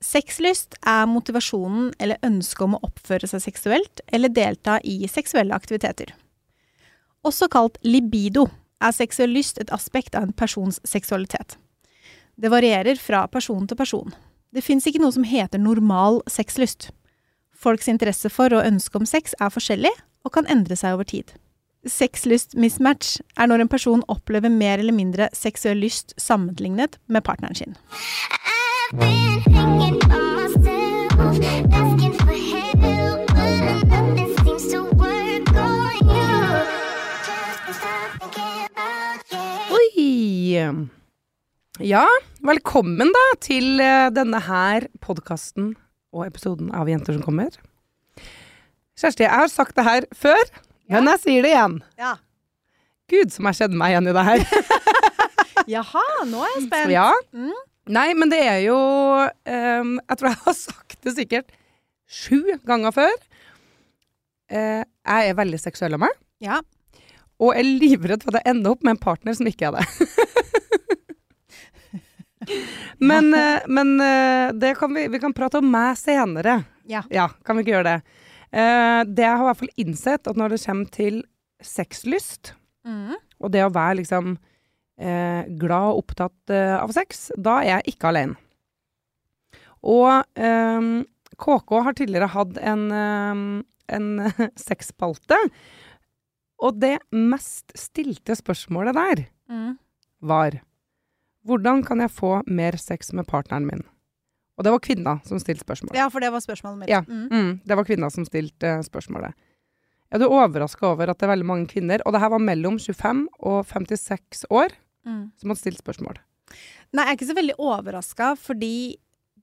Sexlyst er motivasjonen eller ønsket om å oppføre seg seksuelt eller delta i seksuelle aktiviteter. Også kalt libido er seksuell lyst et aspekt av en persons seksualitet. Det varierer fra person til person. Det fins ikke noe som heter normal sexlyst. Folks interesse for og ønske om sex er forskjellig og kan endre seg over tid. Sexlyst-mismatch er når en person opplever mer eller mindre seksuell lyst sammenlignet med partneren sin. Oi! Ja, velkommen da til eh, denne her podkasten og episoden av Jenter som kommer. Kjersti, jeg har sagt det her før, men jeg sier det igjen. Ja. Gud, som jeg kjenner meg igjen i det her. Jaha, nå er jeg spent. Ja. Mm. Nei, men det er jo um, Jeg tror jeg har sagt det sikkert sju ganger før. Uh, jeg er veldig seksuell av meg, Ja. og er livredd for at jeg ender opp med en partner som ikke er det. men uh, men uh, det kan vi, vi kan prate om meg senere. Ja. ja kan vi ikke gjøre det? Det jeg har i hvert fall innsett, at når det kommer til sexlyst, Mm. og det å være liksom eh, glad og opptatt eh, av sex, da er jeg ikke alene. Og eh, KK har tidligere hatt en, eh, en sexspalte, og det mest stilte spørsmålet der Mm. var hvordan kan jeg få mer sex med partneren min? Og det var kvinna som stilte spørsmålet. Ja, for det var spørsmålet mitt. Ja. Mm. Mm, det var kvinna som stilte spørsmålet. spørsmålet. Er du overraska over at det er veldig mange kvinner, og det her var mellom 25 og 56 år, Mm. som hadde stilt spørsmål? Nei, jeg er ikke så veldig overraska, fordi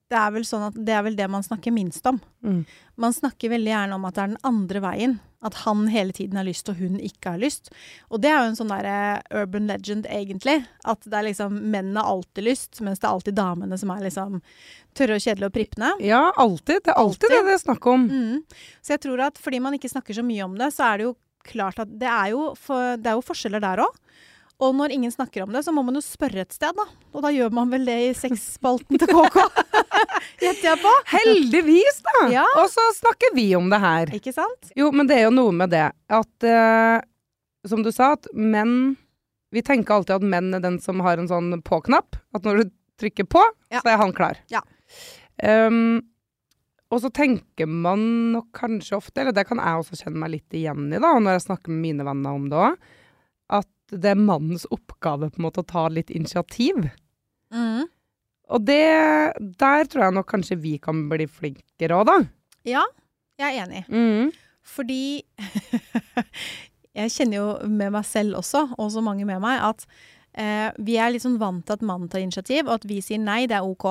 det er vel sånn at det er vel det man snakker minst om. Mm. Man snakker veldig gjerne om at det er den andre veien. At han hele tiden har lyst, og hun ikke har lyst. Og det er jo en sånn derre urban legend, egentlig. At det er liksom mennene har alltid lyst, mens det er alltid damene som er liksom tørre og kjedelige og prippende. Ja, alltid. Det er alltid, Alltid. det det er snakk om. Mm. Så jeg tror at fordi man ikke snakker så mye om det, så er det jo klart at det er jo, for, det er jo forskjeller der òg. Og når ingen snakker om det, så må man jo spørre et sted, da. Og da gjør man vel det i sexspalten til KK. Gjetter jeg på. Heldigvis, da! Ja. Og så snakker vi om det her. Ikke sant? Jo, men det er jo noe med det at uh, Som du sa, at menn Vi tenker alltid at menn er den som har en sånn på-knapp. At når du trykker på, Ja. så er han klar. Ja. Um, og så tenker man nok kanskje ofte, eller det kan jeg også kjenne meg litt igjen i, da, når jeg snakker med mine venner om det òg, at det er mannens oppgave på en måte å ta litt initiativ. Mm. Og det Der tror jeg nok kanskje vi kan bli flinkere òg, da. Ja, jeg er enig. Mm. Fordi jeg kjenner jo med meg selv også, og så mange med meg, at eh, vi er litt sånn vant til at mannen tar initiativ, og at vi sier nei, det er ok.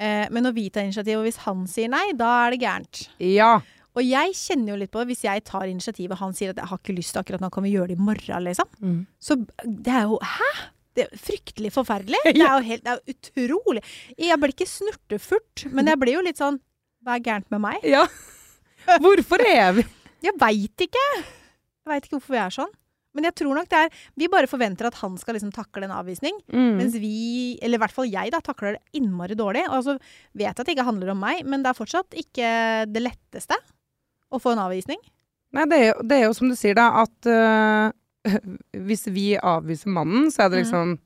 Eh, men når vi tar initiativ, og hvis han sier nei, da er det gærent. Ja. Og jeg kjenner jo litt på hvis jeg tar initiativet, han sier at jeg har ikke lyst til akkurat nå, kan vi gjøre det i morgen, liksom. Mm. Så det er jo Hæ? Det er fryktelig forferdelig. Det er jo helt, det er utrolig. Jeg blir ikke snurtefurt, men jeg blir jo litt sånn Hva er gærent med meg? ja. Hvorfor er vi Jeg veit ikke. Jeg veit ikke hvorfor vi er sånn. Men jeg tror nok det er Vi bare forventer at han skal liksom takle en avvisning. mm. Mens vi, eller i hvert fall jeg, da, takler det innmari dårlig. Og så vet jeg at det ikke handler om meg, men det er fortsatt ikke det letteste å få en avvisning. Nei, det er, jo, det er jo som du sier, da, at uh, hvis vi avviser mannen, så er det liksom liksom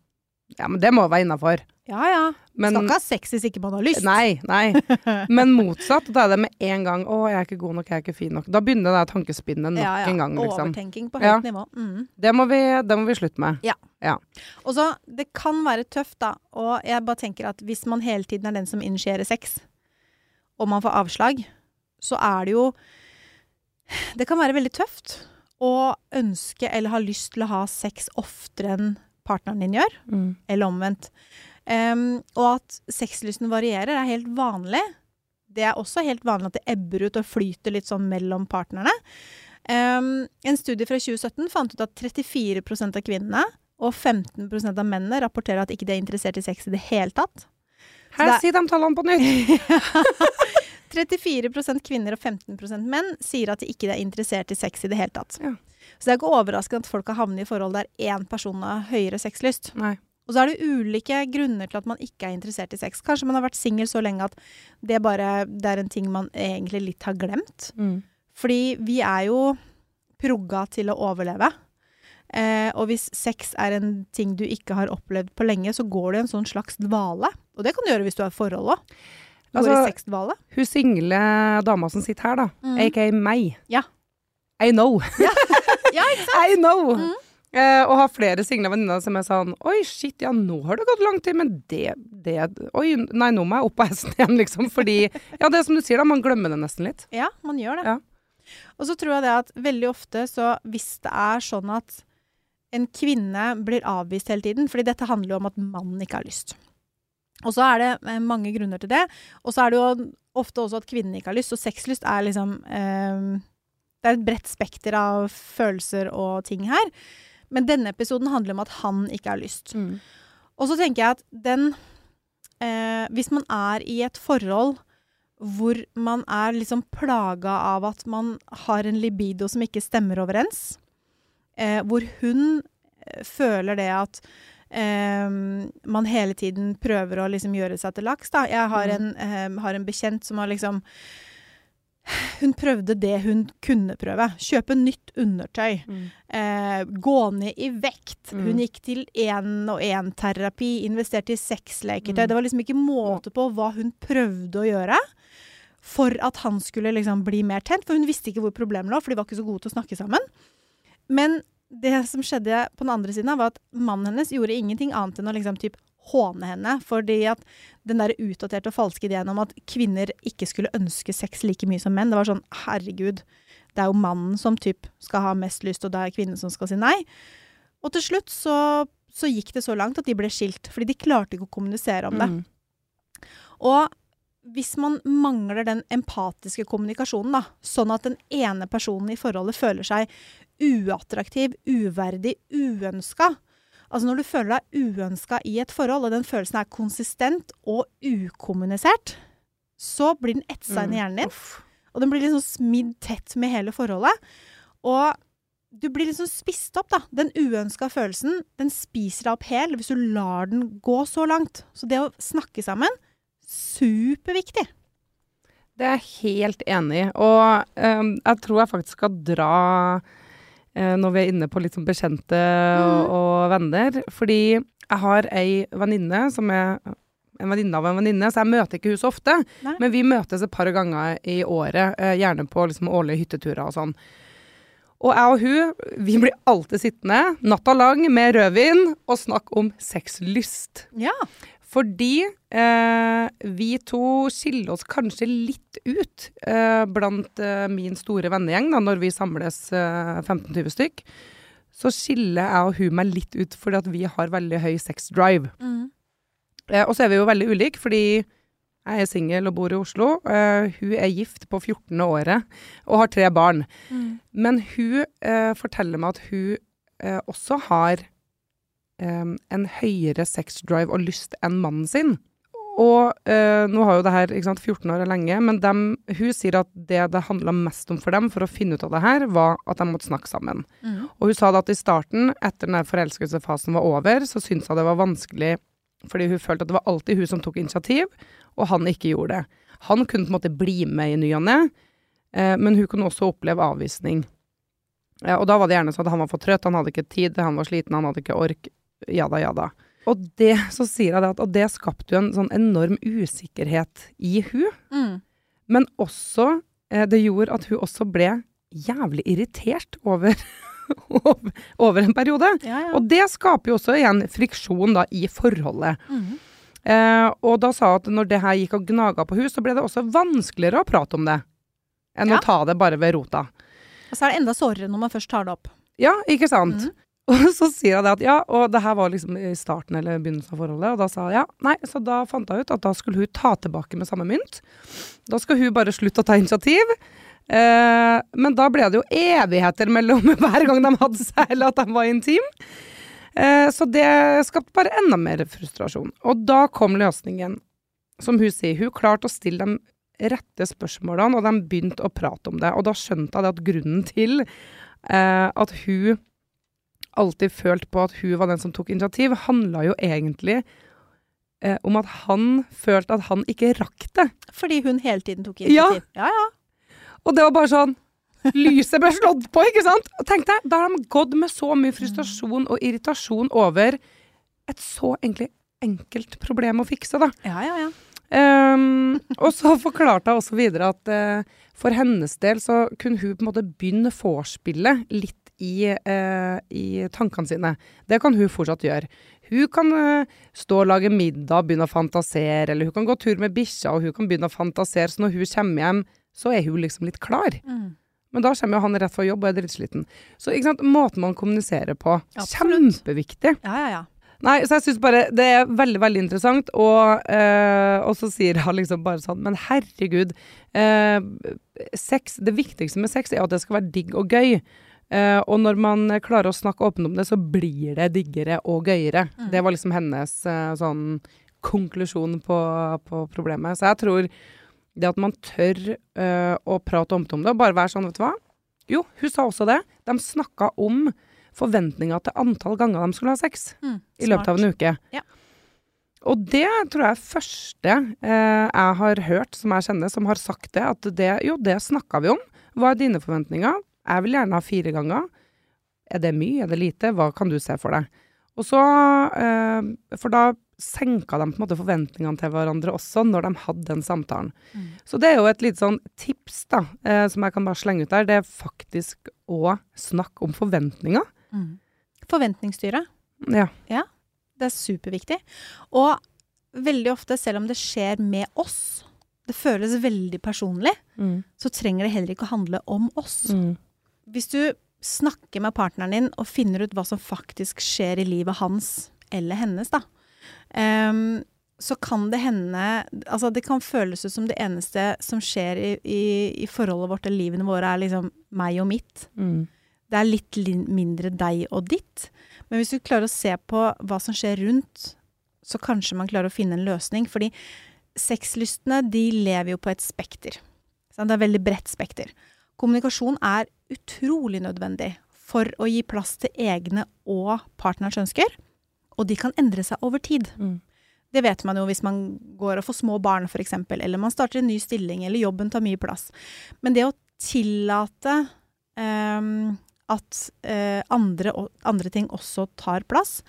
Ja, men det må være innafor. Ja ja. Men Skal ikke ha sex hvis ikke man har lyst. Nei, nei. Men motsatt. Da er det med en gang 'Å, jeg er ikke god nok, jeg er ikke fin nok'. Da begynner det tankespinnet nok Ja, ja. en gang, liksom. Overtenking på Ja. nivå. Mm. Det må, vi, det må vi slutte med. Ja. Og så, det kan være tøft, da. Og jeg bare tenker at hvis man hele tiden er den som initierer sex, og man får avslag, så er det jo Det kan være veldig tøft å ønske eller ha lyst til å ha sex oftere enn partneren din gjør, eller omvendt. Um, og at sexlysten varierer, er helt vanlig. det er også helt vanlig at det ebber ut og flyter litt sånn mellom partnerne. Um, en studie fra 2017 fant ut at 34% av kvinnene og 15% av mennene rapporterer at ikke de er interessert i sex i det hele tatt. Her, er- si de tallene på nytt! 34% kvinner og 15% menn sier at de ikke er interessert i sex i det hele tatt. Ja. Så det er ikke overraskende at folk har havnet i forhold der én person har høyere sexlyst. Nei. Og så er det ulike grunner til at man ikke er interessert i sex. Kanskje man har vært singel så lenge at det, bare, det er en ting man egentlig litt har glemt. Mm. Fordi vi er jo progga til å overleve. Eh, og hvis sex er en ting du ikke har opplevd på lenge, så går du i en sånn slags dvale. Og det kan du gjøre hvis du har i forhold òg. Altså-. Hun single dama som sitter her, da, Mm. aka meg. Ja. I know. Ja, Ja. I know! Mm. Eh, og har flere single venninner som er sånn Oi, shit, ja, nå har det gått lang tid, men det, det Oi, nei, nå må jeg opp på hesten igjen, liksom. Fordi Ja, det er som du sier, da, man glemmer det nesten litt. Ja, man gjør det. Ja. Og så tror jeg det at veldig ofte så hvis det er sånn at en kvinne blir avvist hele tiden, fordi dette handler jo om at mannen ikke har lyst. Og så er det eh, mange grunner til det. Og så er det jo ofte også at kvinnen ikke har lyst, og sexlyst er liksom eh, Det er et bredt spekter av følelser og ting her. Men denne episoden handler om at han ikke har lyst. Og så tenker jeg at den eh, Hvis man er i et forhold hvor man er liksom plaga av at man har en libido som ikke stemmer overens, eh, hvor hun eh, føler det at eh, man hele tiden prøver å liksom gjøre seg til laks. Da. Jeg har en, eh, har en bekjent som har liksom Hun prøvde det hun kunne prøve. Kjøpe nytt undertøy. Eh, gå ned i vekt. Mm. Hun gikk til én-og-én-terapi, investerte i sexleketøy. Mm. Det var liksom ikke måte på hva hun prøvde å gjøre for at han skulle liksom bli mer tent. For hun visste ikke hvor problemet lå, for de var ikke så gode til å snakke sammen. Men det som skjedde på den andre siden, var at mannen hennes gjorde ingenting annet enn å liksom typ håne henne. Fordi at den der utdaterte og falske ideen om at kvinner ikke skulle ønske sex like mye som menn, det var sånn herregud, det er jo mannen som typ skal ha mest lyst, og det er kvinnen som skal si nei. Og til slutt så, så gikk det så langt at de ble skilt, fordi de klarte ikke å kommunisere om det. Mm. Og hvis man mangler den empatiske kommunikasjonen, da, sånn at den ene personen i forholdet føler seg uattraktiv, uverdig, uønska Altså når du føler deg uønska i et forhold, og den følelsen er konsistent og ukommunisert, så blir den etsa inn i hjernen din. Og den blir liksom smidd tett med hele forholdet. Og du blir liksom spist opp, da. Den uønska følelsen, den spiser deg opp hel hvis du lar den gå så langt. Så det å snakke sammen, superviktig. Det er jeg helt enig i. Og um, jeg tror jeg faktisk skal dra uh, når vi er inne på litt sånn bekjente og, Mm. og venner. Fordi jeg har ei venninne som er en venninne av en venninne, så jeg møter ikke hun så ofte. Nei. Men vi møtes et par ganger i året, uh, gjerne på liksom årlige hytteturer og sånn. Og jeg og hun, vi blir alltid sittende natta lang med rødvin og snakke om sexlyst. Ja. Fordi eh, vi to skiller oss kanskje litt ut eh, blant eh, min store vennegjeng, da, når vi samles eh, 15-20 stykk. Så skiller jeg og hun meg litt ut fordi at vi har veldig høy sex drive. Mm. Eh, og så er vi jo veldig ulike, fordi jeg er singel og bor i Oslo. Eh, hun er gift på 14. året og har tre barn. Mm. Men hun eh, forteller meg at hun eh, også har eh, en høyere sexdrive og lyst enn mannen sin. Og eh, nå har jo det her ikke sant, 14 år er lenge, men dem, hun sier at det det handla mest om for dem for å finne ut av det her, var at de måtte snakke sammen. Mm. Og hun sa det at i starten, etter den her forelskelsefasen var over, så syntes hun det var vanskelig fordi hun følte at det var alltid hun som tok initiativ, og han ikke gjorde det. Han kunne på en måte bli med i ny og ne, eh, men hun kunne også oppleve avvisning. Eh, og da var det gjerne sånn at han var for trøtt, han hadde ikke tid, han var sliten, han hadde ikke ork, jada, jada. Og det, så sier jeg det at, og det skapte jo en sånn enorm usikkerhet i hun, Mm. men også, eh, det gjorde at hun også ble jævlig irritert over, over, over en periode. Ja, ja. Og det skaper jo også igjen friksjon da i forholdet. Mm. Eh, og da sa hun at når det her gikk og gnaga på hus, så ble det også vanskeligere å prate om det. Enn Ja. å ta det bare ved rota. Og så er det enda sårere når man først tar det opp. Ja, ikke sant? Mhm. Og så sier hun at ja, og det her var liksom i starten eller begynnelsen av forholdet, og da sa hun ja, nei, så da fant hun ut at da skulle hun ta tilbake med samme mynt. Da skal hun bare slutte å ta initiativ. Eh, men da ble det jo evigheter mellom hver gang de hadde seg, eller at de var intime. Eh, så det skapte bare enda mer frustrasjon. Og da kom løsningen. Som hun sier, hun klarte å stille de rette spørsmålene, og de begynte å prate om det. Og da skjønte jeg at grunnen til eh, at hun alltid følt på at hun var den som tok initiativ, handla jo egentlig eh, om at han følte at han ikke rakk det. Fordi hun hele tiden tok initiativ. Ja, ja. Og det var bare sånn Lyset ble slått på, ikke sant? Og tenk deg, da har de gått med så mye frustrasjon og irritasjon over et så egentlig enkelt problem å fikse, da. ja, ja, ja. Um, og så forklarte hun også videre at uh, for hennes del så kunne hun på en måte begynne vorspielet litt i, eh, i tankene sine. Det kan hun fortsatt gjøre. Hun kan eh, stå og lage middag og begynne å fantasere, eller hun kan gå tur med bikkja og hun kan begynne å fantasere, så når hun kommer hjem, så er hun liksom litt klar. Mm. Men da kommer jo han rett fra jobb og er drittsliten. Så ikke sant, måten man kommuniserer på, Absolutt. kjempeviktig. ja, ja, ja. Nei, så jeg syns bare det er veldig, veldig interessant. Og, eh, og så sier han liksom bare sånn Men herregud. Eh, sex, det viktigste med sex er at det skal være digg og gøy. Eh, og når man klarer å snakke åpent om det, så blir det diggere og gøyere. Mm. Det var liksom hennes uh, sånn konklusjon på, på problemet. Så jeg tror det at man tør uh, å prate åpent om det, og bare være sånn, vet du hva. Jo, hun sa også det. De snakka om forventninga til antall ganger de skulle ha sex Mm, i løpet av en uke. Ja. Og det tror jeg er første jeg har hørt, som jeg kjenner, som har sagt det. At det, jo, det snakka vi om. Hva er dine forventninger? Jeg vil gjerne ha fire ganger. Er det mye? Er det lite? Hva kan du se for deg? Og så eh, For da senka de på en måte forventningene til hverandre også, når de hadde den samtalen. Mm. Så det er jo et lite sånn tips, da, eh, som jeg kan bare slenge ut der. Det er faktisk å snakke om forventninger. Mm. Forventningsstyret. Ja. Det er superviktig. Og veldig ofte, selv om det skjer med oss, det føles veldig personlig, Mm. så trenger det heller ikke å handle om oss. Mm. Hvis du snakker med partneren din og finner ut hva som faktisk skjer i livet hans eller hennes, da, um, så kan det hende Altså, det kan føles ut som det eneste som skjer i, i, i forholdet vårt eller livene våre, er liksom meg og mitt. Mm. Det er litt mindre deg og ditt. Men hvis du klarer å se på hva som skjer rundt, så kanskje man klarer å finne en løsning. Fordi sexlystne, de lever jo på et spekter. Det er et veldig bredt spekter. Kommunikasjon er utrolig nødvendig for å gi plass til egne og partnerens ønsker. Og de kan endre seg over tid. Mm. Det vet man jo hvis man går og får små barn, f.eks., eller man starter en ny stilling, eller jobben tar mye plass. Men det å tillate um, at uh, andre, andre ting også tar plass,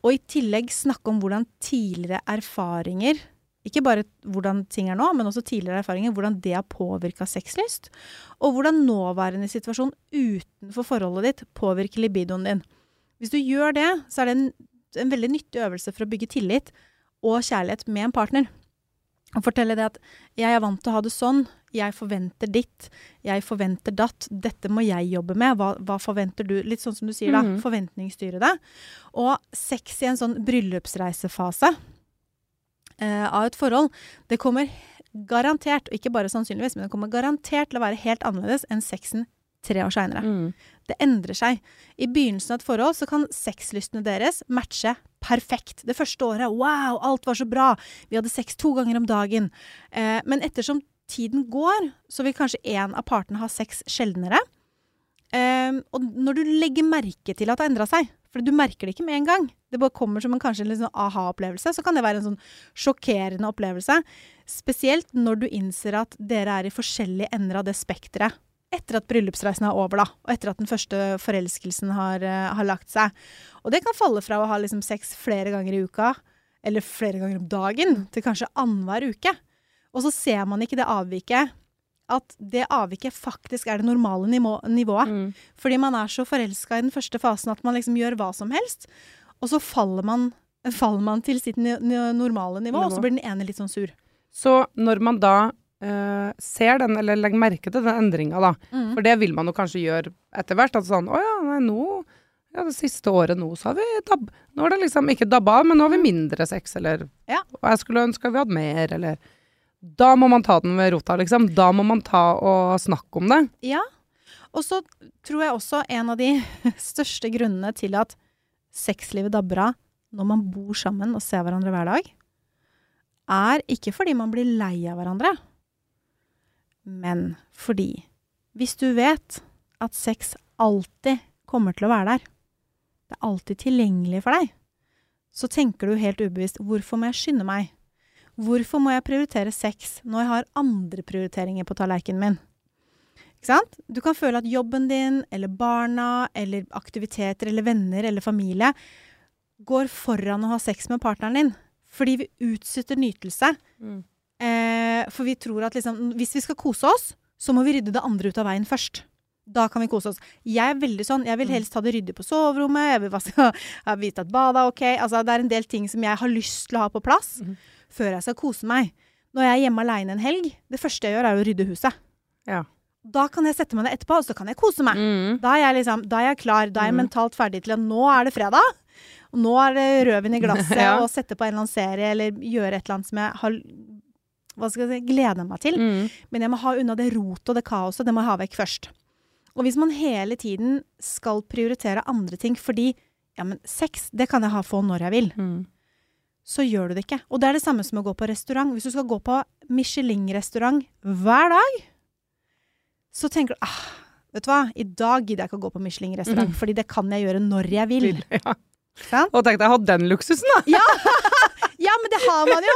og i tillegg snakke om hvordan tidligere erfaringer ikke bare hvordan ting er nå, men også tidligere erfaringer, hvordan det har påvirka sexlyst, og hvordan nåværende situasjon utenfor forholdet ditt påvirker libidoen din. Hvis du gjør det, så er det en, en veldig nyttig øvelse for å bygge tillit og kjærlighet med en partner. Å fortelle det at 'jeg er vant til å ha det sånn', 'jeg forventer ditt', 'jeg forventer datt', 'dette må jeg jobbe med', hva, hva forventer du? Litt sånn som du sier, da. Mhm. Forventningsstyre det. Og sex i en sånn bryllupsreisefase eh, av et forhold, det kommer garantert, og ikke bare sannsynligvis, men det kommer garantert til å være helt annerledes enn sexen tre år seinere. Mm. Det endrer seg. I begynnelsen av et forhold så kan sexlystene deres matche perfekt. Det første året, wow, alt var så bra. Vi hadde sex to ganger om dagen. Eh, men ettersom tiden går, så vil kanskje en av partene ha sex sjeldnere. Eh, og når du legger merke til at det har endra seg, for du merker det ikke med en gang, det bare kommer som en kanskje en sånn aha-opplevelse, så kan det være en sånn sjokkerende opplevelse. Spesielt når du innser at dere er i forskjellige ender av det spekteret etter at bryllupsreisen er over, da, og etter at den første forelskelsen har, eh, har lagt seg. Og det kan falle fra å ha liksom sex flere ganger i uka, eller flere ganger om dagen, til kanskje annenhver uke. Og så ser man ikke det avviket, at det avviket faktisk er det normale nivå, nivået. Mm. Fordi man er så forelska i den første fasen at man liksom gjør hva som helst, og så faller man, faller man til sitt normale nivå, og så blir den ene litt sånn sur. Så når man da Uh, ser den, eller legger merke til den endringa, da, Mm. for det vil man jo kanskje gjøre etter hvert, at sånn Å ja, nei, nå ja, det siste året nå, så har vi dab... Nå er det liksom ikke dabba av, men nå har vi mindre sex, eller Ja. Og jeg skulle ønske vi hadde mer, eller Da må man ta den ved rota, liksom. Da må man ta og snakke om det. Ja. Og så tror jeg også en av de største grunnene til at sexlivet dabber av når man bor sammen og ser hverandre hver dag, er ikke fordi man blir lei av hverandre, men fordi hvis du vet at sex alltid kommer til å være der, det er alltid tilgjengelig for deg, så tenker du helt ubevisst hvorfor må jeg skynde meg? Hvorfor må jeg prioritere sex når jeg har andre prioriteringer på tallerkenen min? Ikke sant? Du kan føle at jobben din, eller barna, eller aktiviteter, eller venner, eller familie går foran å ha sex med partneren din. Fordi vi utsetter nytelse. Eh, for vi tror at liksom, hvis vi skal kose oss, så må vi rydde det andre ut av veien først. Da kan vi kose oss. Jeg er veldig sånn, jeg vil helst ha det ryddig på soverommet, jeg vil vaske, vite at badet er ok. Altså, det er en del ting som jeg har lyst til å ha på plass før jeg skal kose meg. Når jeg er hjemme aleine en helg, det første jeg gjør, er å rydde huset. Ja. Da kan jeg sette meg ned etterpå, og så kan jeg kose meg. Mm. Da er jeg, liksom, da er jeg klar. Da er jeg mm. mentalt ferdig til at nå er det fredag. Og nå er det rødvin i glasset, Ja. og sette på en eller annen serie, eller gjøre et eller annet som jeg har hva skal jeg si, gleder meg til. Mm. Men jeg må ha unna det rotet og det kaoset. Det må jeg ha vekk først. Og hvis man hele tiden skal prioritere andre ting fordi ja, men sex, det kan jeg ha få når jeg vil, Mm. Så gjør du det ikke. Og det er det samme som å gå på restaurant. Hvis du skal gå på Michelin-restaurant hver dag, så tenker du ah, Vet du hva, i dag gidder jeg ikke å gå på Michelin-restaurant, fordi det kan jeg gjøre når jeg vil. Ja. Og tenk deg å ha den luksusen, da! Ja, men det har man jo!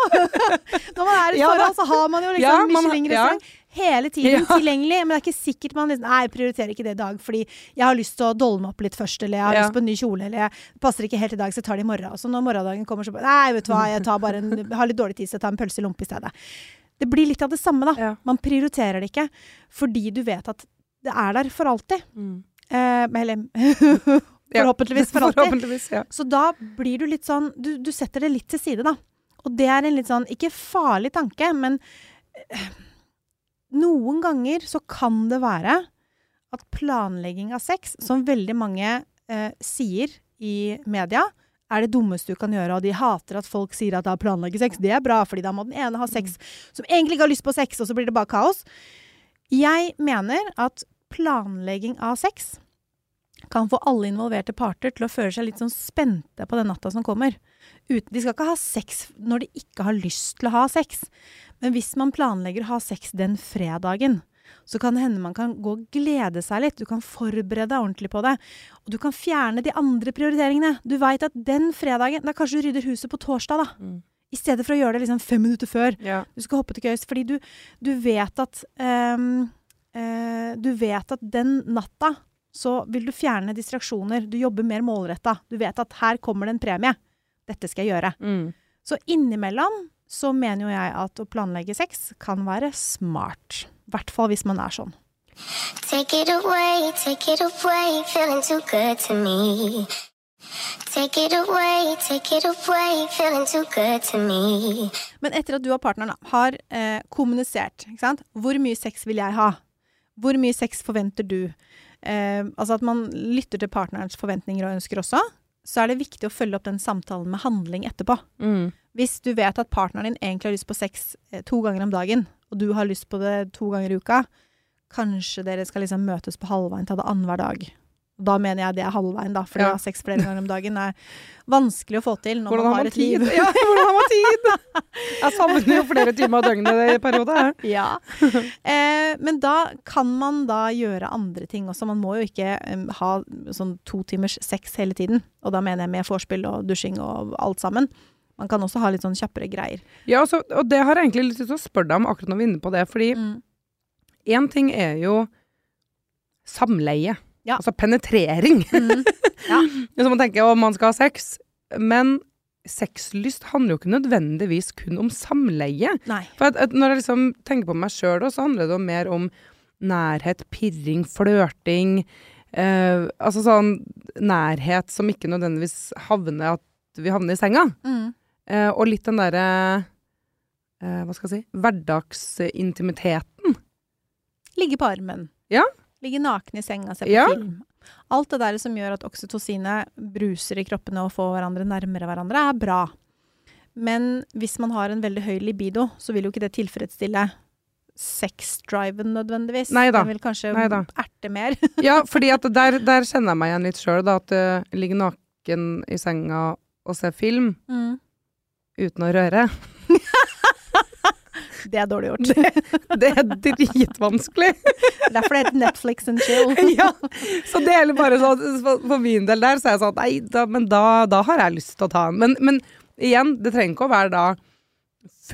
Når man er i Ja, forhold, så har man jo liksom Ja, Michelin-restaurant hele tiden Ja. tilgjengelig. Men det er ikke sikkert man liksom Nei, jeg prioriterer ikke det i dag, fordi jeg har lyst til å dolle meg opp litt først, eller jeg har Ja. lyst på en ny kjole, eller jeg passer ikke helt i dag, så jeg tar det i morgen. Og så når morgendagen kommer, så bare Nei, vet du hva, jeg tar bare en, har litt dårlig tid, så jeg tar en pølse i lompe i stedet. Det blir litt av det samme, da. Ja. Man prioriterer det ikke fordi du vet at det er der for alltid. Mm. Eh, eller forhåpentligvis for alltid. Forhåpentligvis, ja. Så da blir du litt sånn du, du setter det litt til side, da. Og det er en litt sånn, ikke farlig tanke, men eh, noen ganger så kan det være at planlegging av sex, som veldig mange eh, sier i media, er det dummeste du kan gjøre, og de hater at folk sier at da planlegger sex. Det er bra, fordi da må den ene ha sex som egentlig ikke har lyst på sex, og så blir det bare kaos. Jeg mener at planlegging av sex kan få alle involverte parter til å føle seg litt sånn spente på den natta som kommer. De skal ikke ha sex når de ikke har lyst til å ha sex. Men hvis man planlegger å ha sex den fredagen, så kan det hende man kan gå og glede seg litt. Du kan forberede deg ordentlig på det. Og du kan fjerne de andre prioriteringene. Du veit at den fredagen Da kanskje du rydder huset på torsdag, da. Mm. I stedet for å gjøre det liksom fem minutter før. Ja. Du skal hoppe til køys. Fordi du, du vet at um, uh, Du vet at den natta så vil du fjerne distraksjoner. Du jobber mer målretta. Du vet at her kommer det en premie. Dette skal jeg gjøre. Mm. Så innimellom så mener jo jeg at å planlegge sex kan være smart. I hvert fall hvis man er sånn. Take it away, take it away, feeling too good to me. Take it away, take it away, feeling too good to me. Men etter at du og partneren har eh, kommunisert, ikke sant? hvor mye sex vil jeg ha? Hvor mye sex forventer du? Eh, altså at man lytter til partnerens forventninger og ønsker også. Så er det viktig å følge opp den samtalen med handling etterpå. Mm. Hvis du vet at partneren din egentlig har lyst på sex eh, to ganger om dagen, og du har lyst på det to ganger i uka, kanskje dere skal liksom møtes på halvveien, ta det annenhver dag. Da mener jeg det er halvveien, da, for Ja. å ha sex flere ganger om dagen er vanskelig å få til når Hvordan man har man et liv. Ja, hvordan har man tid? Jeg savner jo flere timer av døgnet i perioder. her. Ja. Eh, men da kan man da gjøre andre ting også. Man må jo ikke um, ha sånn to timers sex hele tiden. Og da mener jeg med vorspiel og dusjing og alt sammen. Man kan også ha litt sånn kjappere greier. Ja, og så- og det har jeg egentlig lyst til å spørre deg om akkurat når vi er inne på det. Fordi Mm. ting er jo samleie. Ja. Altså penetrering. Mm. Så man tenker at man skal ha sex. Men sexlyst handler jo ikke nødvendigvis kun om samleie. Nei. For at, at når jeg liksom tenker på meg sjøl, så handler det mer om nærhet, pirring, flørting. Eh, altså sånn nærhet som ikke nødvendigvis havner at vi havner i senga. Mm. Eh, og litt den derre eh, Hva skal jeg si hverdagsintimiteten. Ligge på armen. Ja. Ligge naken i senga, og se på Ja. film. Alt det der som gjør at oksytocinet bruser i kroppene og får hverandre nærmere hverandre, er bra. Men hvis man har en veldig høy libido, så vil jo ikke det tilfredsstille sexdriven nødvendigvis. Neida. Den vil kanskje Neida. erte mer. Ja, fordi der, der kjenner jeg meg igjen litt sjøl, da. At jeg ligger naken i senga og ser film Mm. uten å røre. Det er dårlig gjort. Det er dritvanskelig. Derfor det heter Netflix and chill. ja, så det er bare sånn for- min del der så er jeg sånn Nei, da, men da, da har jeg lyst til å ta en. Men, men igjen, det trenger ikke å være da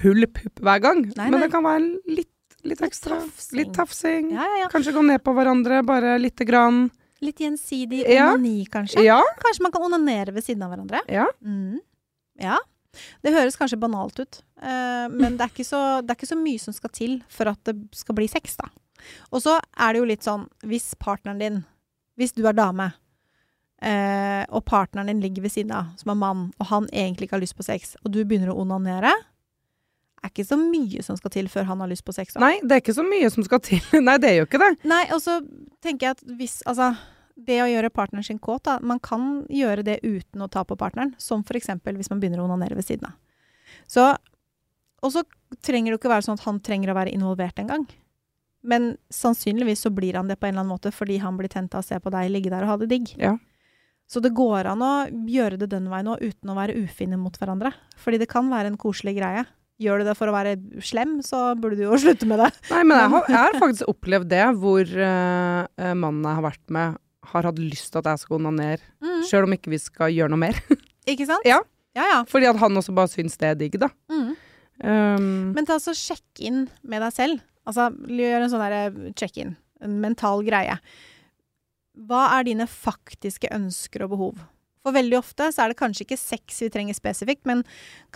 full pupp hver gang. Nei, Men det kan være litt, litt ekstra. Litt tafsing. Ja, ja, ja. Kanskje gå ned på hverandre, bare lite grann. Litt gjensidig onani, kanskje. Ja. Kanskje man kan onanere ved siden av hverandre. ja. Mm. Ja. Det høres kanskje banalt ut, eh, men det er, så, det er ikke så mye som skal til for at det skal bli sex, da. Og så er det jo litt sånn, hvis partneren din, hvis du er dame, eh, og partneren din ligger ved siden av, som er mann, og han egentlig ikke har lyst på sex, og du begynner å onanere, er ikke så mye som skal til før han har lyst på sex. da. Nei, det er ikke så mye som skal til. Nei, det er jo ikke det. Nei, og så tenker jeg at hvis Altså, det å gjøre partneren sin kåt, da, man kan gjøre det uten å ta på partneren. Som eksempel hvis man begynner å onanere ved siden av. Så Og så trenger det ikke være sånn at han trenger å være involvert en gang. Men sannsynligvis så blir han det på en eller annen måte fordi han blir tent av å se på deg ligge der og ha det digg. Ja. Så det går an å gjøre det den veien òg, uten å være ufine mot hverandre. Fordi det kan være en koselig greie. Gjør du det for å være slem, så burde du jo slutte med det. Nei, men jeg har, jeg har faktisk opplevd det, hvor eh, mannen jeg har vært med, har hatt lyst til at jeg skal onanere, Mm. sjøl om ikke vi skal gjøre noe mer. Ikke sant? Ja. Ja, ja. Fordi at han også bare syns det er digg, da. Mm. Um, Men ta altså sjekk inn med deg selv. Altså, gjør en sånn der check-in. En mental greie. Hva er dine faktiske ønsker og behov? For veldig ofte så er det kanskje ikke sex vi trenger spesifikt, men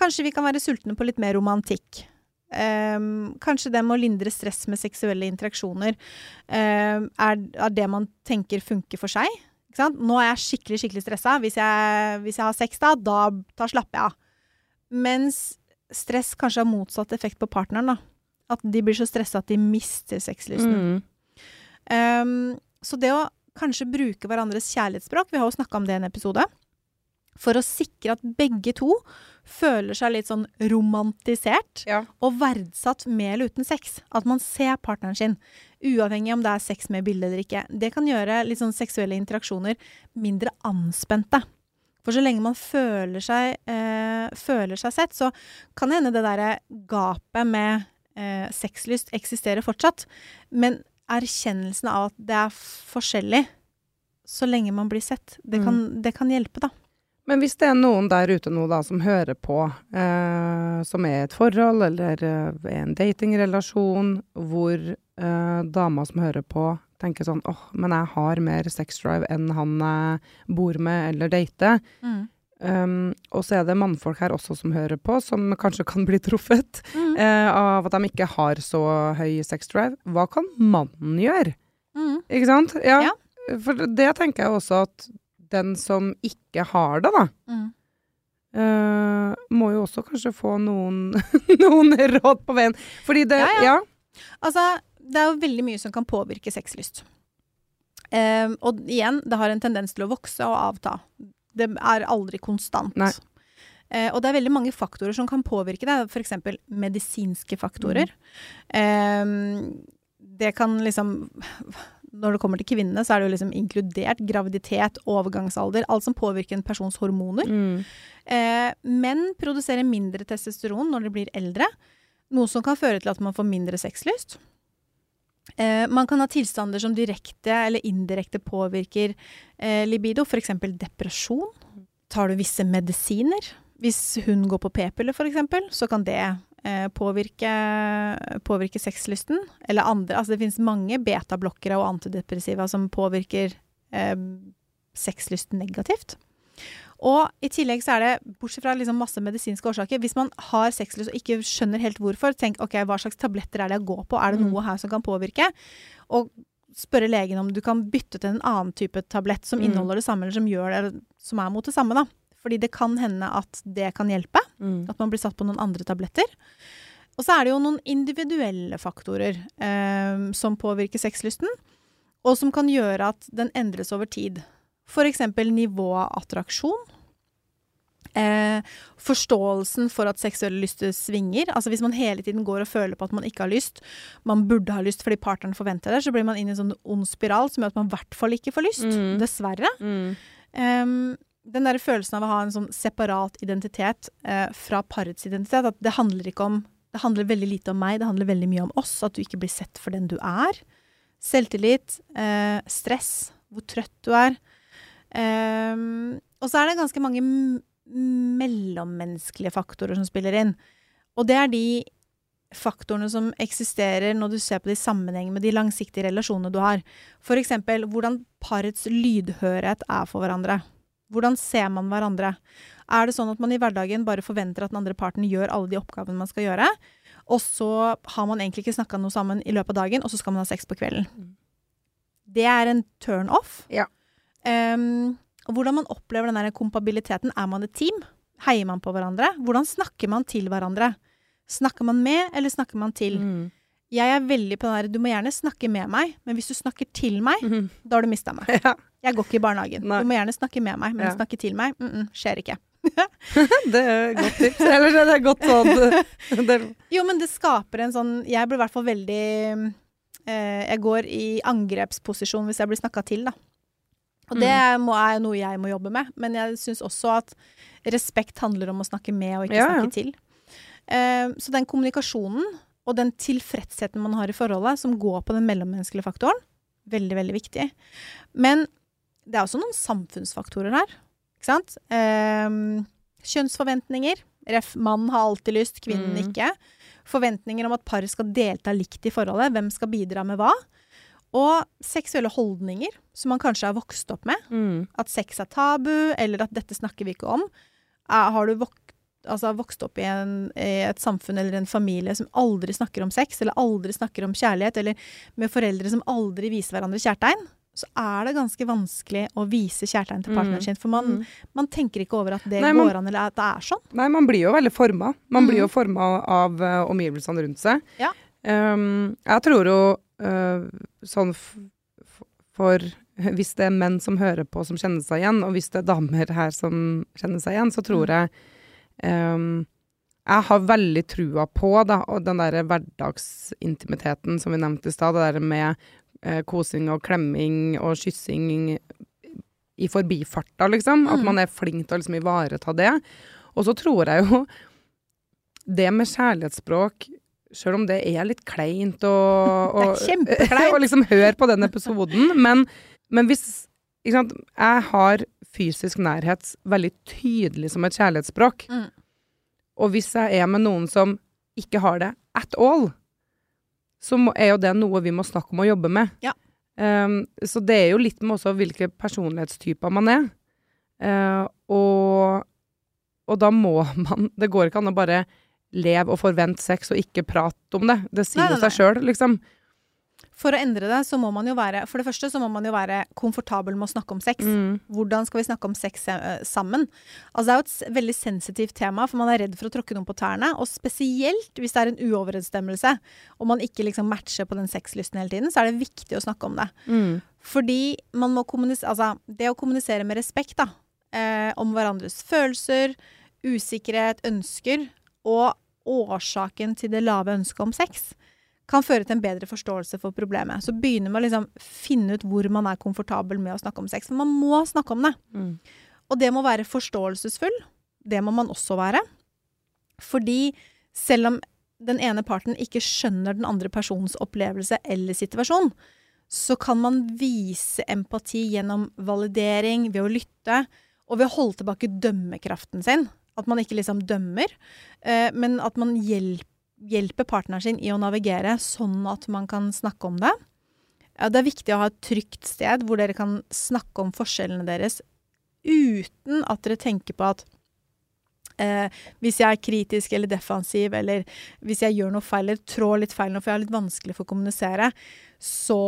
kanskje vi kan være sultne på litt mer romantikk. Ehm, kanskje det med å lindre stress med seksuelle interaksjoner um, er, er det man tenker funker for seg. Nå er jeg skikkelig skikkelig stressa. Hvis jeg, hvis jeg har sex da, da, da slapper jeg av. Mens stress kanskje har motsatt effekt på partneren. da. At de blir så stressa at de mister sexlysten. mm, Um, så det å kanskje bruke hverandres kjærlighetsspråk, vi har jo snakka om det i en episode, for å sikre at begge to føler seg litt sånn romantisert ja. og verdsatt med eller uten sex. At man ser partneren sin, uavhengig om det er sex med bilde eller ikke. Det kan gjøre litt sånn seksuelle interaksjoner mindre anspente. For så lenge man føler seg, eh, føler seg sett, så kan det hende det derre gapet med eh, sexlyst eksisterer fortsatt. Men erkjennelsen av at det er forskjellig så lenge man blir sett, det kan, det kan hjelpe, da. Men hvis det er noen der ute nå da som hører på, eh, som er i et forhold eller eh, en datingrelasjon, hvor eh, dama som hører på tenker sånn åh, men jeg har mer sex drive enn han jeg bor med eller dater. Um, og så er det mannfolk her også som hører på, som kanskje kan bli truffet Mm. eh, av at de ikke har så høy sex drive. Hva kan mannen gjøre? Mm. Ikke sant? Ja. Ja. For det tenker jeg også at den som ikke har det, da, Mm. uh, må jo også kanskje få noen, noen råd på veien. Fordi det Ja, Ja. ja. Altså, det er jo veldig mye som kan påvirke sexlyst. Uh, og igjen, det har en tendens til å vokse og avta. Det er aldri konstant. Nei. Eh, og det er veldig mange faktorer som kan påvirke det, f.eks. medisinske faktorer. Ehm, det kan liksom Når det kommer til kvinnene, så er det jo liksom inkludert graviditet, overgangsalder, alt som påvirker en persons hormoner. Mm. Eh, menn produserer mindre testosteron når de blir eldre, noe som kan føre til at man får mindre sexlyst. Eh, man kan ha tilstander som direkte eller indirekte påvirker eh, libido, f.eks. depresjon. Tar du visse medisiner, hvis hun går på p-piller f.eks., så kan det påvirke, påvirke sexlysten. Eller andre. Altså det finnes mange betablokkere og antidepressiva som påvirker eh, sexlysten negativt. Og i tillegg så er det, bortsett fra liksom masse medisinske årsaker, hvis man har sexlyst og ikke skjønner helt hvorfor, tenk ok, hva slags tabletter er det jeg går på, er det Mm. noe her som kan påvirke? Og spørre legen om du kan bytte til en annen type tablett som Mm. inneholder det samme, eller som gjør det, som er mot det samme, da. Fordi det kan hende at det kan hjelpe, Mm. at man blir satt på noen andre tabletter. Og så er det jo noen individuelle faktorer eh, som påvirker sexlysten. og som kan gjøre at den endres over tid. Eksempel nivå av attraksjon. Eh, forståelsen for at seksuelle lyster svinger. Altså hvis man hele tiden går og føler på at man ikke har lyst, man burde ha lyst fordi partneren forventer det, så blir man inn i en sånn ond spiral som gjør at man i hvert fall ikke får lyst. Mm. Dessverre. Mm. Em, den der følelsen av å ha en sånn separat identitet eh, fra parets identitet, at det handler ikke om Det handler veldig lite om meg, det handler veldig mye om oss. At du ikke blir sett for den du er. Selvtillit, eh, stress, hvor trøtt du er. Eh, og så er det ganske mange mellommenneskelige faktorer som spiller inn. Og det er de faktorene som eksisterer når du ser på det i sammenheng med de langsiktige relasjonene du har. For eksempel hvordan parets lydhørhet er for hverandre. Hvordan ser man hverandre? Er det sånn at man i hverdagen bare forventer at den andre parten gjør alle de oppgavene man skal gjøre, og så har man egentlig ikke snakka noe sammen i løpet av dagen, og så skal man ha sex på kvelden? Det er en turn off. Ja. Um, hvordan man opplever den der kompabiliteten. Er man et team? Heier man på hverandre? Hvordan snakker man til hverandre? Snakker man med, eller snakker man til? Mm. Jeg er veldig på den der, du må gjerne snakke med meg, men hvis du snakker til meg, Mhm. da har du mista meg. Ja, Jeg går ikke i barnehagen. Nei. Du må gjerne snakke med meg, men Ja. snakke til meg, mm -mm, skjer ikke. det er et godt tips. Eller det er godt sånn det, Jo, men det skaper en sånn Jeg blir i hvert fall veldig eh, Jeg går i angrepsposisjon hvis jeg blir snakka til, da. Og det må, er noe jeg må jobbe med. Men jeg syns også at respekt handler om å snakke med og ikke ja. snakke til. Eh, så den kommunikasjonen og den tilfredsheten man har i forholdet, som går på den mellommenneskelige faktoren, veldig, veldig viktig. Men det er også noen samfunnsfaktorer her. Ikke sant? Eh, kjønnsforventninger. Ref. Mannen har alltid lyst, kvinnen Mm. ikke. Forventninger om at paret skal delta likt i forholdet. Hvem skal bidra med hva? Og seksuelle holdninger som man kanskje har vokst opp med. mm. At sex er tabu, eller at dette snakker vi ikke om. Er, har du vok altså, vokst opp i, en, i et samfunn eller en familie som aldri snakker om sex, eller aldri snakker om kjærlighet, eller med foreldre som aldri viser hverandre kjærtegn, så er det ganske vanskelig å vise kjærtegn til partneren Mm. sin. For man, Mm. man tenker ikke over at det Nei, man- går an, eller at det er sånn. Nei, man blir jo veldig forma. Man mm. blir jo forma av uh, omgivelsene rundt seg. Ja. Um, jeg tror jo uh, sånn for Hvis det er menn som hører på som kjenner seg igjen, og hvis det er damer her som kjenner seg igjen, så tror Mm. jeg um, Jeg har veldig trua på da, og den der hverdagsintimiteten som vi nevnte i stad. Det der med eh, kosing og klemming og kyssing i forbifarta, liksom. At Mm. man er flink til å liksom ivareta det. Og så tror jeg jo det med kjærlighetsspråk Selv om det er litt kleint og, og, Det er og liksom hør på den episoden, men, men hvis sant, Jeg har fysisk nærhet veldig tydelig som et kjærlighetsspråk. Mm. Og hvis jeg er med noen som ikke har det at all, så må, er jo det noe vi må snakke om og jobbe med. Ja. Um, så det er jo litt med også hvilke personlighetstyper man er. Uh, og, og da må man Det går ikke an å bare leve og forvente sex og ikke prate om det. Det sier jo seg sjøl, liksom. For å endre det, så må man jo være For det første så må man jo være komfortabel med å snakke om sex. Mm. Hvordan skal vi snakke om sex eh, sammen? Altså Det er jo et veldig sensitivt tema, for man er redd for å tråkke noen på tærne. Og spesielt hvis det er en uoverensstemmelse, og man ikke liksom matcher på den sexlysten hele tiden, så er det viktig å snakke om det. Mm. Fordi man må kommunisere Altså, det å kommunisere med respekt, da, eh, om hverandres følelser, usikkerhet, ønsker, og årsaken til det lave ønsket om sex, kan føre til en bedre forståelse for problemet. Så begynner man å liksom finne ut hvor man er komfortabel med å snakke om sex. For man må snakke om det. Mm. Og det må være forståelsesfull. Det må man også være. Fordi selv om den ene parten ikke skjønner den andre persons opplevelse eller situasjon, så kan man vise empati gjennom validering, ved å lytte, og ved å holde tilbake dømmekraften sin. At man ikke liksom dømmer, eh, men at man hjelper hjelper partneren sin i å navigere, sånn at man kan snakke om det. Det er viktig å ha et trygt sted hvor dere kan snakke om forskjellene deres uten at dere tenker på at eh, hvis jeg er kritisk eller defensiv, eller hvis jeg gjør noe feil eller trår litt feil nå, for jeg har litt vanskelig for å kommunisere, så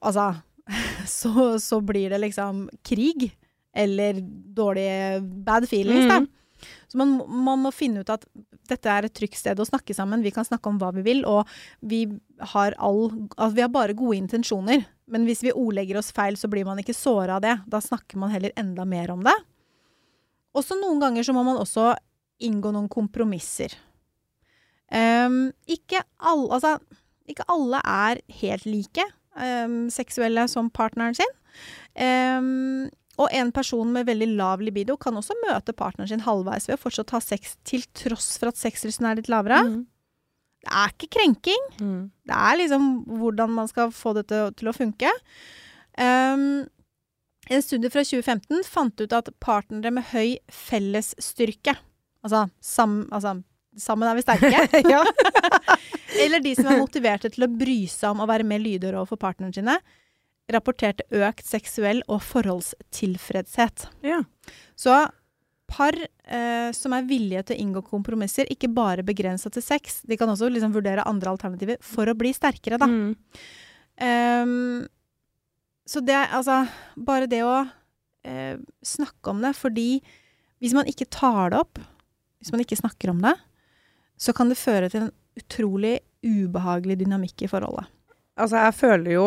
Altså så, så blir det liksom krig. Eller dårlige bad feelings, Mm. da. Så man, man må finne ut at dette er et trygt sted å snakke sammen, vi kan snakke om hva vi vil, og vi har all Altså, vi har bare gode intensjoner. Men hvis vi ordlegger oss feil, så blir man ikke såra av det. Da snakker man heller enda mer om det. Og så noen ganger så må man også inngå noen kompromisser. Um, ikke, alle, altså, ikke alle er helt like um, seksuelle som partneren sin. Ehm, og en person med veldig lav libido kan også møte partneren sin halvveis ved å fortsatt ha sex til tross for at sexlysten er litt lavere. Mm. Det er ikke krenking. Mm. Det er liksom hvordan man skal få dette til å funke. Um, en studie fra 2015 fant ut at partnere med høy fellesstyrke, altså, sam, altså sammen er vi sterke, eller de som er motiverte til å bry seg om å være mer lydhøre overfor partnerne sine, rapporterte økt seksuell og forholdstilfredshet. ja. Så par eh, som er villige til å inngå kompromisser, ikke bare begrensa til sex, de kan også liksom vurdere andre alternativer for å bli sterkere, da. Mm. Um, så det altså Bare det å eh, snakke om det, fordi hvis man ikke tar det opp, hvis man ikke snakker om det, så kan det føre til en utrolig ubehagelig dynamikk i forholdet. Altså, jeg føler jo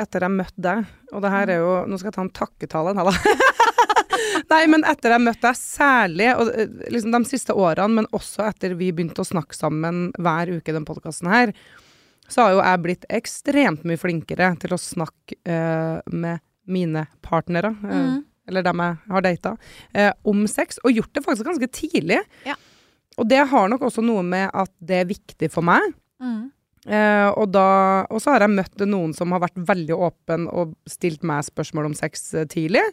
etter jeg møtte deg, og det her er jo Nå skal jeg ta en takketale. Nei, men etter jeg møtte deg særlig, og eh, liksom de siste årene, men også etter vi begynte å snakke sammen hver uke i den podkasten her, så har jo jeg blitt ekstremt mye flinkere til å snakke uh, med mine partnere, uh, Mm. eller dem jeg har data, uh, om sex, og gjort det faktisk ganske tidlig. Ja. Og det har nok også noe med at det er viktig for meg. Mm. Eh, og, da, og så har jeg møtt noen som har vært veldig åpen og stilt meg spørsmål om sex eh, tidlig.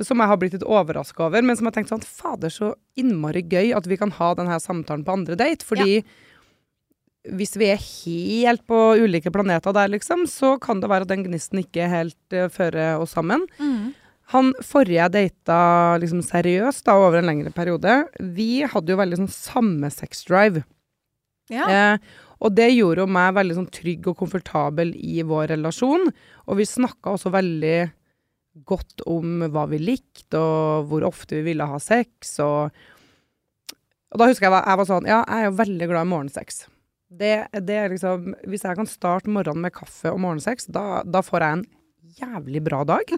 Som jeg har blitt litt overraska over, men som har tenkt sånn Fader, så innmari gøy at vi kan ha denne samtalen på andre date. Fordi hvis vi er helt på ulike planeter der, liksom, så kan det være at den gnisten ikke helt uh, fører oss sammen. Mm. Han forrige jeg data liksom seriøst da, over en lengre periode, vi hadde jo veldig sånn samme sex drive. Ja. Eh, og det gjorde jo meg veldig sånn trygg og komfortabel i vår relasjon. Og vi snakka også veldig godt om hva vi likte, og hvor ofte vi ville ha sex. Og, og da husker jeg at jeg var sånn Ja, jeg er jo veldig glad i morgensex. Det, det er liksom Hvis jeg kan starte morgenen med kaffe og morgensex, da, da får jeg en jævlig bra dag.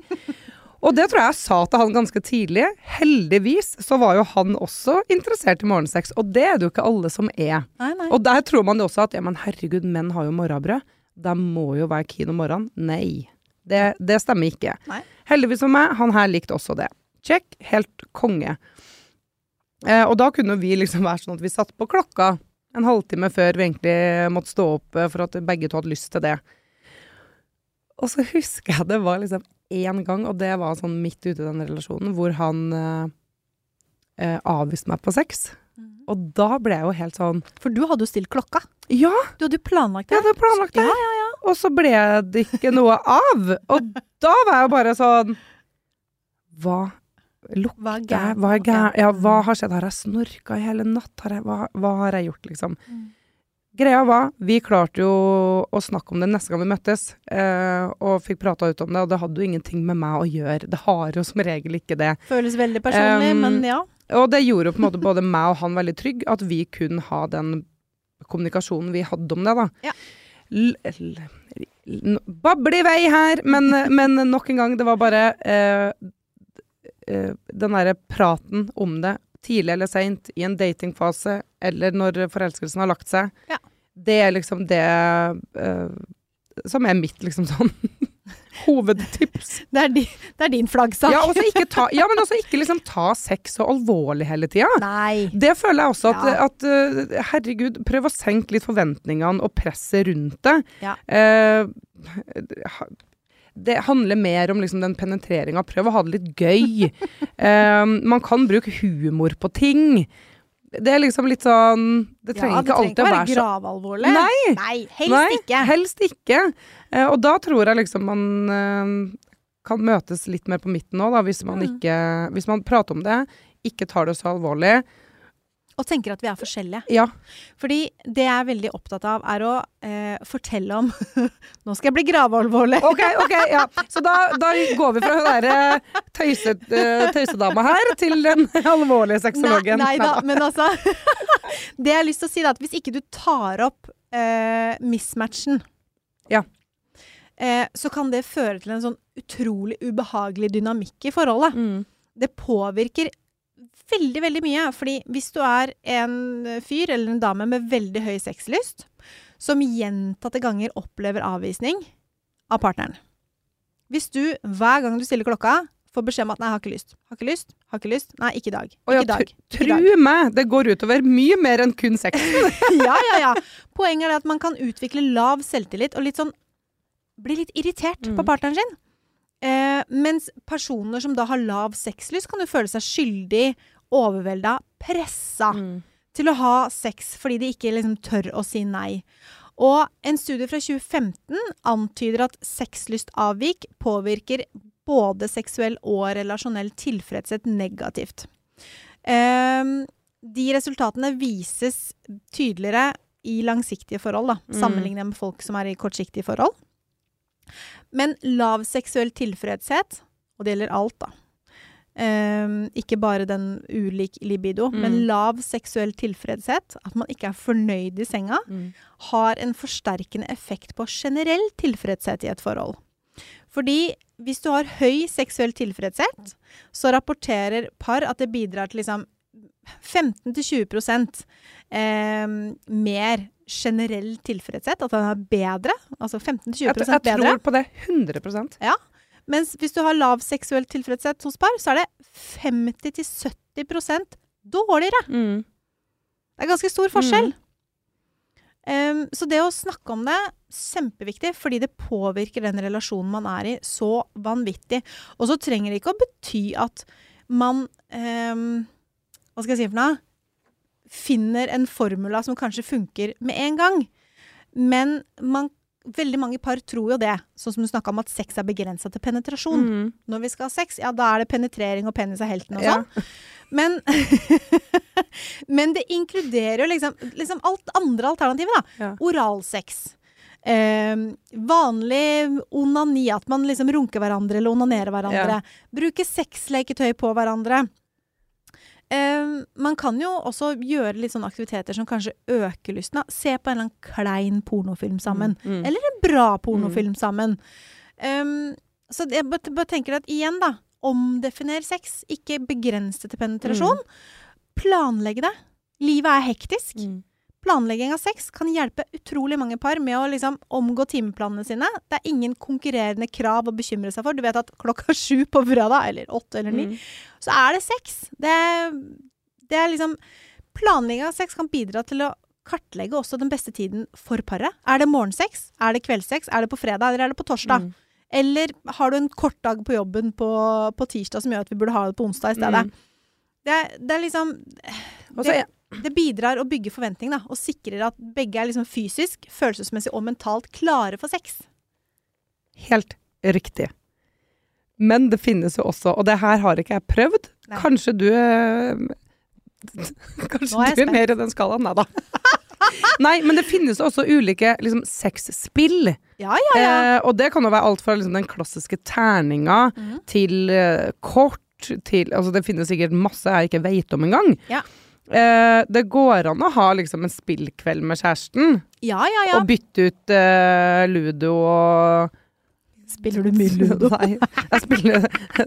Og det tror jeg jeg sa til han ganske tidlig. Heldigvis så var jo han også interessert i morgensex, og det er det jo ikke alle som er. Nei, nei. Og der tror man jo også at ja, men herregud, menn har jo morgenbrød. De må jo være keen om morgenen. Nei. Det, det stemmer ikke. Nei. Heldigvis for meg, han her likte også det. Check. Helt konge. Eh, og da kunne vi liksom være sånn at vi satt på klokka en halvtime før vi egentlig måtte stå opp eh, for at begge to hadde lyst til det. Og så husker jeg det var liksom én gang, og det var sånn midt ute i den relasjonen, hvor han eh, eh, avviste meg på sex. Og da ble jeg jo helt sånn For du hadde jo stilt klokka. Ja, Du hadde jo planlagt jeg det. hadde planlagt det. Ja, Og så ble det ikke noe av. Og da var jeg bare sånn Hva lukter Hva er jeg? gærent? Hva er gærent? Ja, hva Mm. har skjedd? Har jeg snorka i hele natt? Har jeg, hva, hva har jeg gjort, liksom? Mm. Greia var, vi klarte jo å snakke om det neste gang vi møttes, eh, og fikk prata ut om det, og det hadde jo ingenting med meg å gjøre. Det har jo som regel ikke det. Føles veldig personlig, Um, men ja. Og det gjorde jo på en måte både meg og han veldig trygg, at vi kunne ha den kommunikasjonen vi hadde om det, da. Ja. Bable i vei her, men, men nok en gang, det var bare eh, eh, den derre praten om det, tidlig eller seint, i en datingfase, eller når forelskelsen har lagt seg. Ja. Det er liksom det uh, som er mitt liksom sånn hovedtips. Det er, di, det er din flaggsak. Ja, ta, ja, men også ikke liksom ta sex så alvorlig hele tida. Det føler jeg også at, Ja. at uh, herregud, prøv å senke litt forventningene og presset rundt det. Ja. Eh, ha- det handler mer om liksom den penetreringa. Prøv å ha det litt gøy. um, man kan bruke humor på ting. Det er liksom litt sånn Det trenger ja, ikke alltid å være så gravalvorlig. Nei. Nei, helst Nei, ikke. Helst ikke. Uh, og da tror jeg liksom man uh, kan møtes litt mer på midten òg, hvis man Mm. Hvis man prater om det, ikke tar det så alvorlig. Og tenker at vi er forskjellige. Ja. Fordi det jeg er veldig opptatt av, er å eh, fortelle om Nå skal jeg bli gravealvorlig! Ok, ok, ja. Så da, da går vi fra hun derre tøyse, eh, tøysedama her til den alvorlige sexologen. Nei, nei da, men altså Det jeg har lyst til å si, er at hvis ikke du tar opp eh, mismatchen Ja. eh, så kan det føre til en sånn utrolig ubehagelig dynamikk i forholdet. Mm. Det påvirker veldig, veldig mye. Fordi hvis du er en fyr eller en dame med veldig høy sexlyst, som gjentatte ganger opplever avvisning av partneren Hvis du hver gang du stiller klokka, får beskjed om at 'nei, jeg har ikke lyst', 'har ikke lyst', 'har ikke lyst', 'nei, ikke i dag', ikke i dag'. Tru meg, det går utover mye mer enn kun sex. ja, ja, ja. Poenget er at man kan utvikle lav selvtillit og litt sånn Bli litt irritert Mm. på partneren sin. Eh, mens personer som da har lav sexlyst, kan jo føle seg skyldig, overvelda, pressa Mm. til å ha sex fordi de ikke liksom tør å si nei. Og en studie fra 2015 antyder at sexlystavvik påvirker både seksuell og relasjonell tilfredshet negativt. Um, de resultatene vises tydeligere i langsiktige forhold, da, Mm. sammenlignet med folk som er i kortsiktige forhold. Men lav seksuell tilfredshet, og det gjelder alt, da. Ehm, ikke bare den ulik libido, Mm. men lav seksuell tilfredshet, at man ikke er fornøyd i senga, Mm. har en forsterkende effekt på generell tilfredshet i et forhold. Fordi hvis du har høy seksuell tilfredshet, så rapporterer par at det bidrar til liksom 15-20 eh, mer generell tilfredshet. At den er bedre. Altså 15-20 Jeg, jeg tror på det 100 Mens hvis du har lav seksuell tilfredshet hos par, så er det 50-70% dårligere. mm. Det er ganske stor forskjell. Em, så det å snakke om det, kjempeviktig, fordi det påvirker den relasjonen man er i, så vanvittig. Og så trenger det ikke å bety at man um, Hva skal jeg si for noe? Finner en formula som kanskje funker med en gang. Men man, veldig mange par tror jo det, sånn som du snakka om at sex er begrensa til penetrasjon. Mm. Når vi skal ha sex, ja, da er det penetrering og penis er helten og Ja. sånn. Men, men det inkluderer jo liksom, liksom alt andre alternativer, da. Ja. Oralsex. Eh, vanlig onani, at man liksom runker hverandre eller onanerer hverandre. Bruke sexleketøy på hverandre. Eh, man kan jo også gjøre litt sånne aktiviteter som kanskje øker lysten. da. Se på en eller annen klein pornofilm sammen. Mm. Eller en bra pornofilm sammen. Um, så jeg bare, tenker at igjen, da. Omdefiner sex. Ikke begrens det til penetrasjon. Planlegg det. Livet er hektisk. Planlegging av sex kan hjelpe utrolig mange par med å liksom omgå timeplanene sine. Det er ingen konkurrerende krav å bekymre seg for. Du vet at klokka sju på fredag, eller åtte eller ni, Mm. så er det sex. Det, det er liksom Planlegging av sex kan bidra til å kartlegge også den beste tiden for paret. Er det morgensex? Er det kveldssex? Er det på fredag, eller er det på torsdag? Mm. Eller har du en kort dag på jobben på, på tirsdag som gjør at vi burde ha det på onsdag i stedet? Mm. Det, det er liksom det, er- det bidrar å bygge forventning, da, og sikrer at begge er liksom fysisk, følelsesmessig og mentalt klare for sex. Helt riktig. Men det finnes jo også, og det her har ikke jeg prøvd. Nei. Kanskje du eh, Kanskje er du er mer i den skalaen? Nei da. Nei, men det finnes også ulike liksom, sexspill. Ja, ja, ja. Eh, og det kan jo være alt fra liksom, den klassiske terninga mm. til eh, kort til Altså det finnes sikkert masse jeg ikke veit om engang. Ja. Eh, det går an å ha liksom en spillkveld med kjæresten, Ja, ja, ja. og bytte ut eh, ludo og Spiller du mye ludo? Nei, jeg spiller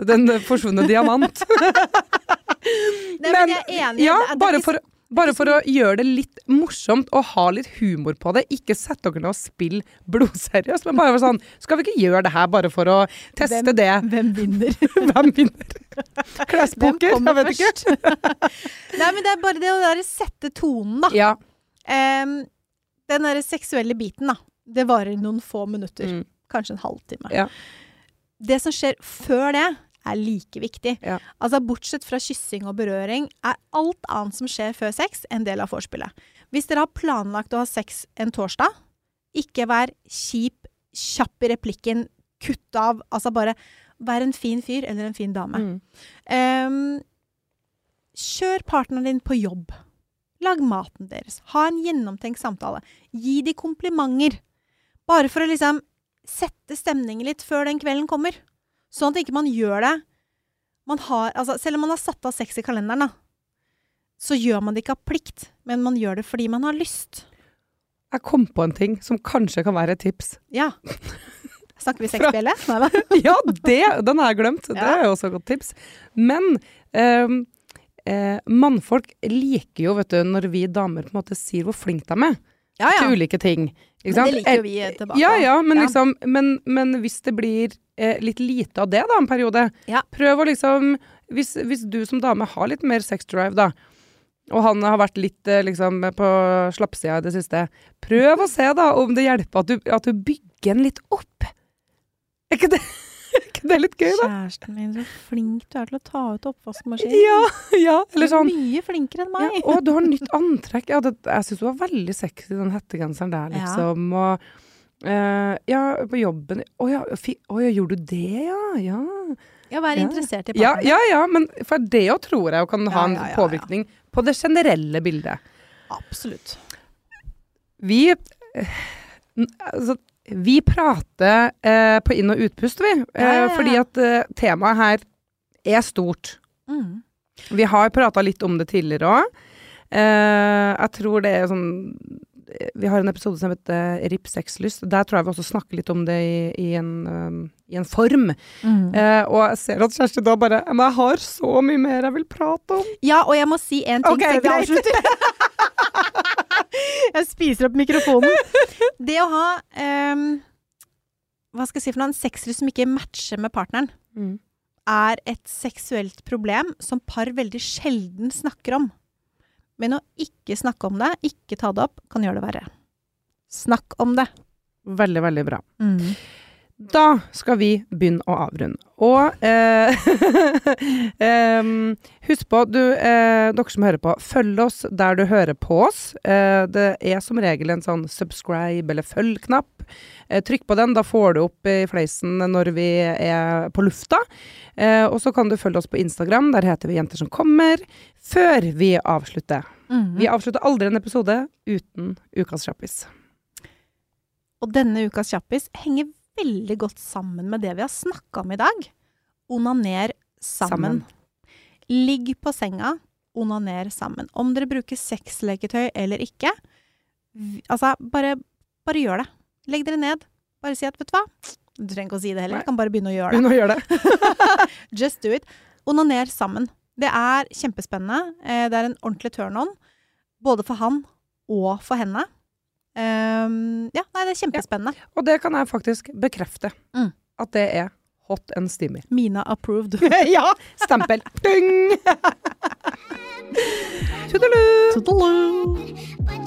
Den forsvunne diamant. Nei, men jeg er enig. Ja, Det det bare for, bare for å gjøre det litt morsomt og ha litt humor på det. Ikke sett dere ned og spill blodseriøst, men bare for sånn Skal vi ikke gjøre det her bare for å teste Hvem- det? Hvem vinner? Hvem vinner? Klespoker? Jeg vet ikke. Nei, men det er bare det å der sette tonen, da. Ja. Um, den derre seksuelle biten, da. Det varer noen få minutter. Mm. Kanskje en halvtime. Ja. Det som skjer før det, er like viktig. Ja. Altså Bortsett fra kyssing og berøring, er alt annet som skjer før sex, en del av vorspielet. Hvis dere har planlagt å ha sex en torsdag, ikke vær kjip, kjapp i replikken, kutt av. Altså bare vær en fin fyr eller en fin dame. Mm. Um, kjør partneren din på jobb. Lag maten deres. Ha en gjennomtenkt samtale. Gi de komplimenter. Bare for å liksom sette stemningen litt før den kvelden kommer. Sånn at ikke man gjør det man har, altså, Selv om man har satt av sex i kalenderen, da, så gjør man det ikke av plikt, men man gjør det fordi man har lyst. Jeg kom på en ting som kanskje kan være et tips. Ja. Snakker vi sexbjelle? Ja, det, den har jeg glemt. Det er jo også et godt tips. Men ehm, eh, mannfolk liker jo, vet du, når vi damer på en måte sier hvor flink de er Ja, ja. til ulike ting. Men det liker jo vi tilbake. Ja, ja, men, Ja. liksom, men, men hvis det blir eh, litt lite av det da, en periode, prøv å liksom hvis, hvis du som dame har litt mer sex drive, da, og han har vært litt eh, liksom på slappsida i det siste, prøv å se da om det hjelper at du, at du bygger den litt opp. Er ikke det, er litt gøy, da? Kjæresten min, så flink du er til å ta ut oppvaskmaskinen. Ja, ja. Eller Du er sånn Mye flinkere enn ja, meg. Å, du har nytt antrekk. Ja, det, jeg syns du var veldig sexy, den hettegenseren der, Ja. liksom. Og Uh, ja, på jobben Å ja, oh, ja, gjorde du det, ja? Ja, Ja, være Ja. interessert i ja, partneren. ja, ja men for det jo tror jeg jo kan ha en ja, ja, ja. påvirkning på det generelle bildet. Absolutt. Vi eh, altså, vi prater eh, på inn- og utpust, vi. Eh, Ja, ja, ja. Fordi at eh, temaet her er stort. Mm. Vi har prata litt om det tidligere òg. Eh, jeg tror det er sånn Vi har en episode som heter RIP sexlyst. Der tror jeg vi også snakker litt om det i, i, en, um, i en form. Mm. Uh, og jeg ser at Kjersti da bare Men jeg har så mye mer jeg vil prate om. Ja, og jeg må si en ting okay, før vi avslutter. jeg spiser opp mikrofonen. Det å ha um, Hva skal jeg si for noe? En sexlyst som ikke matcher med partneren, er et seksuelt problem som par veldig sjelden snakker om. Men å ikke snakke om det, ikke ta det opp, kan gjøre det verre. Snakk om det. Veldig, veldig bra. Da skal vi begynne å avrunde. Og eh, husk på, du, eh, dere som hører på, følg oss der du hører på oss. Eh, det er som regel en sånn subscribe eller følg-knapp. Eh, trykk på den, da får du opp i fleisen når vi er på lufta. Eh, og så kan du følge oss på Instagram, der heter vi Jenter som kommer, før vi avslutter. Mhm. Vi avslutter aldri en episode uten Ukas kjappis. Og denne ukas kjappis henger veldig godt sammen med det vi har snakka om i dag. Onaner sammen. Ligg på senga, onaner sammen. Om dere bruker sexleketøy eller ikke, altså, bare, bare gjør det. Legg dere ned. Bare si at, vet du hva Du trenger ikke å si det heller, Nei. du kan bare begynne å gjøre det. Begynne å gjøre det. Just do it. Onaner sammen. Det er kjempespennende. Eh, Det er en ordentlig turn on. Både for han og for henne. Um, ja, nei, det er kjempespennende. Ja. Og det kan jeg faktisk bekrefte. Mm. At det er hot and steamy. Mina approved. ja! Stempel. Ding! Tudelu! Tudelu. But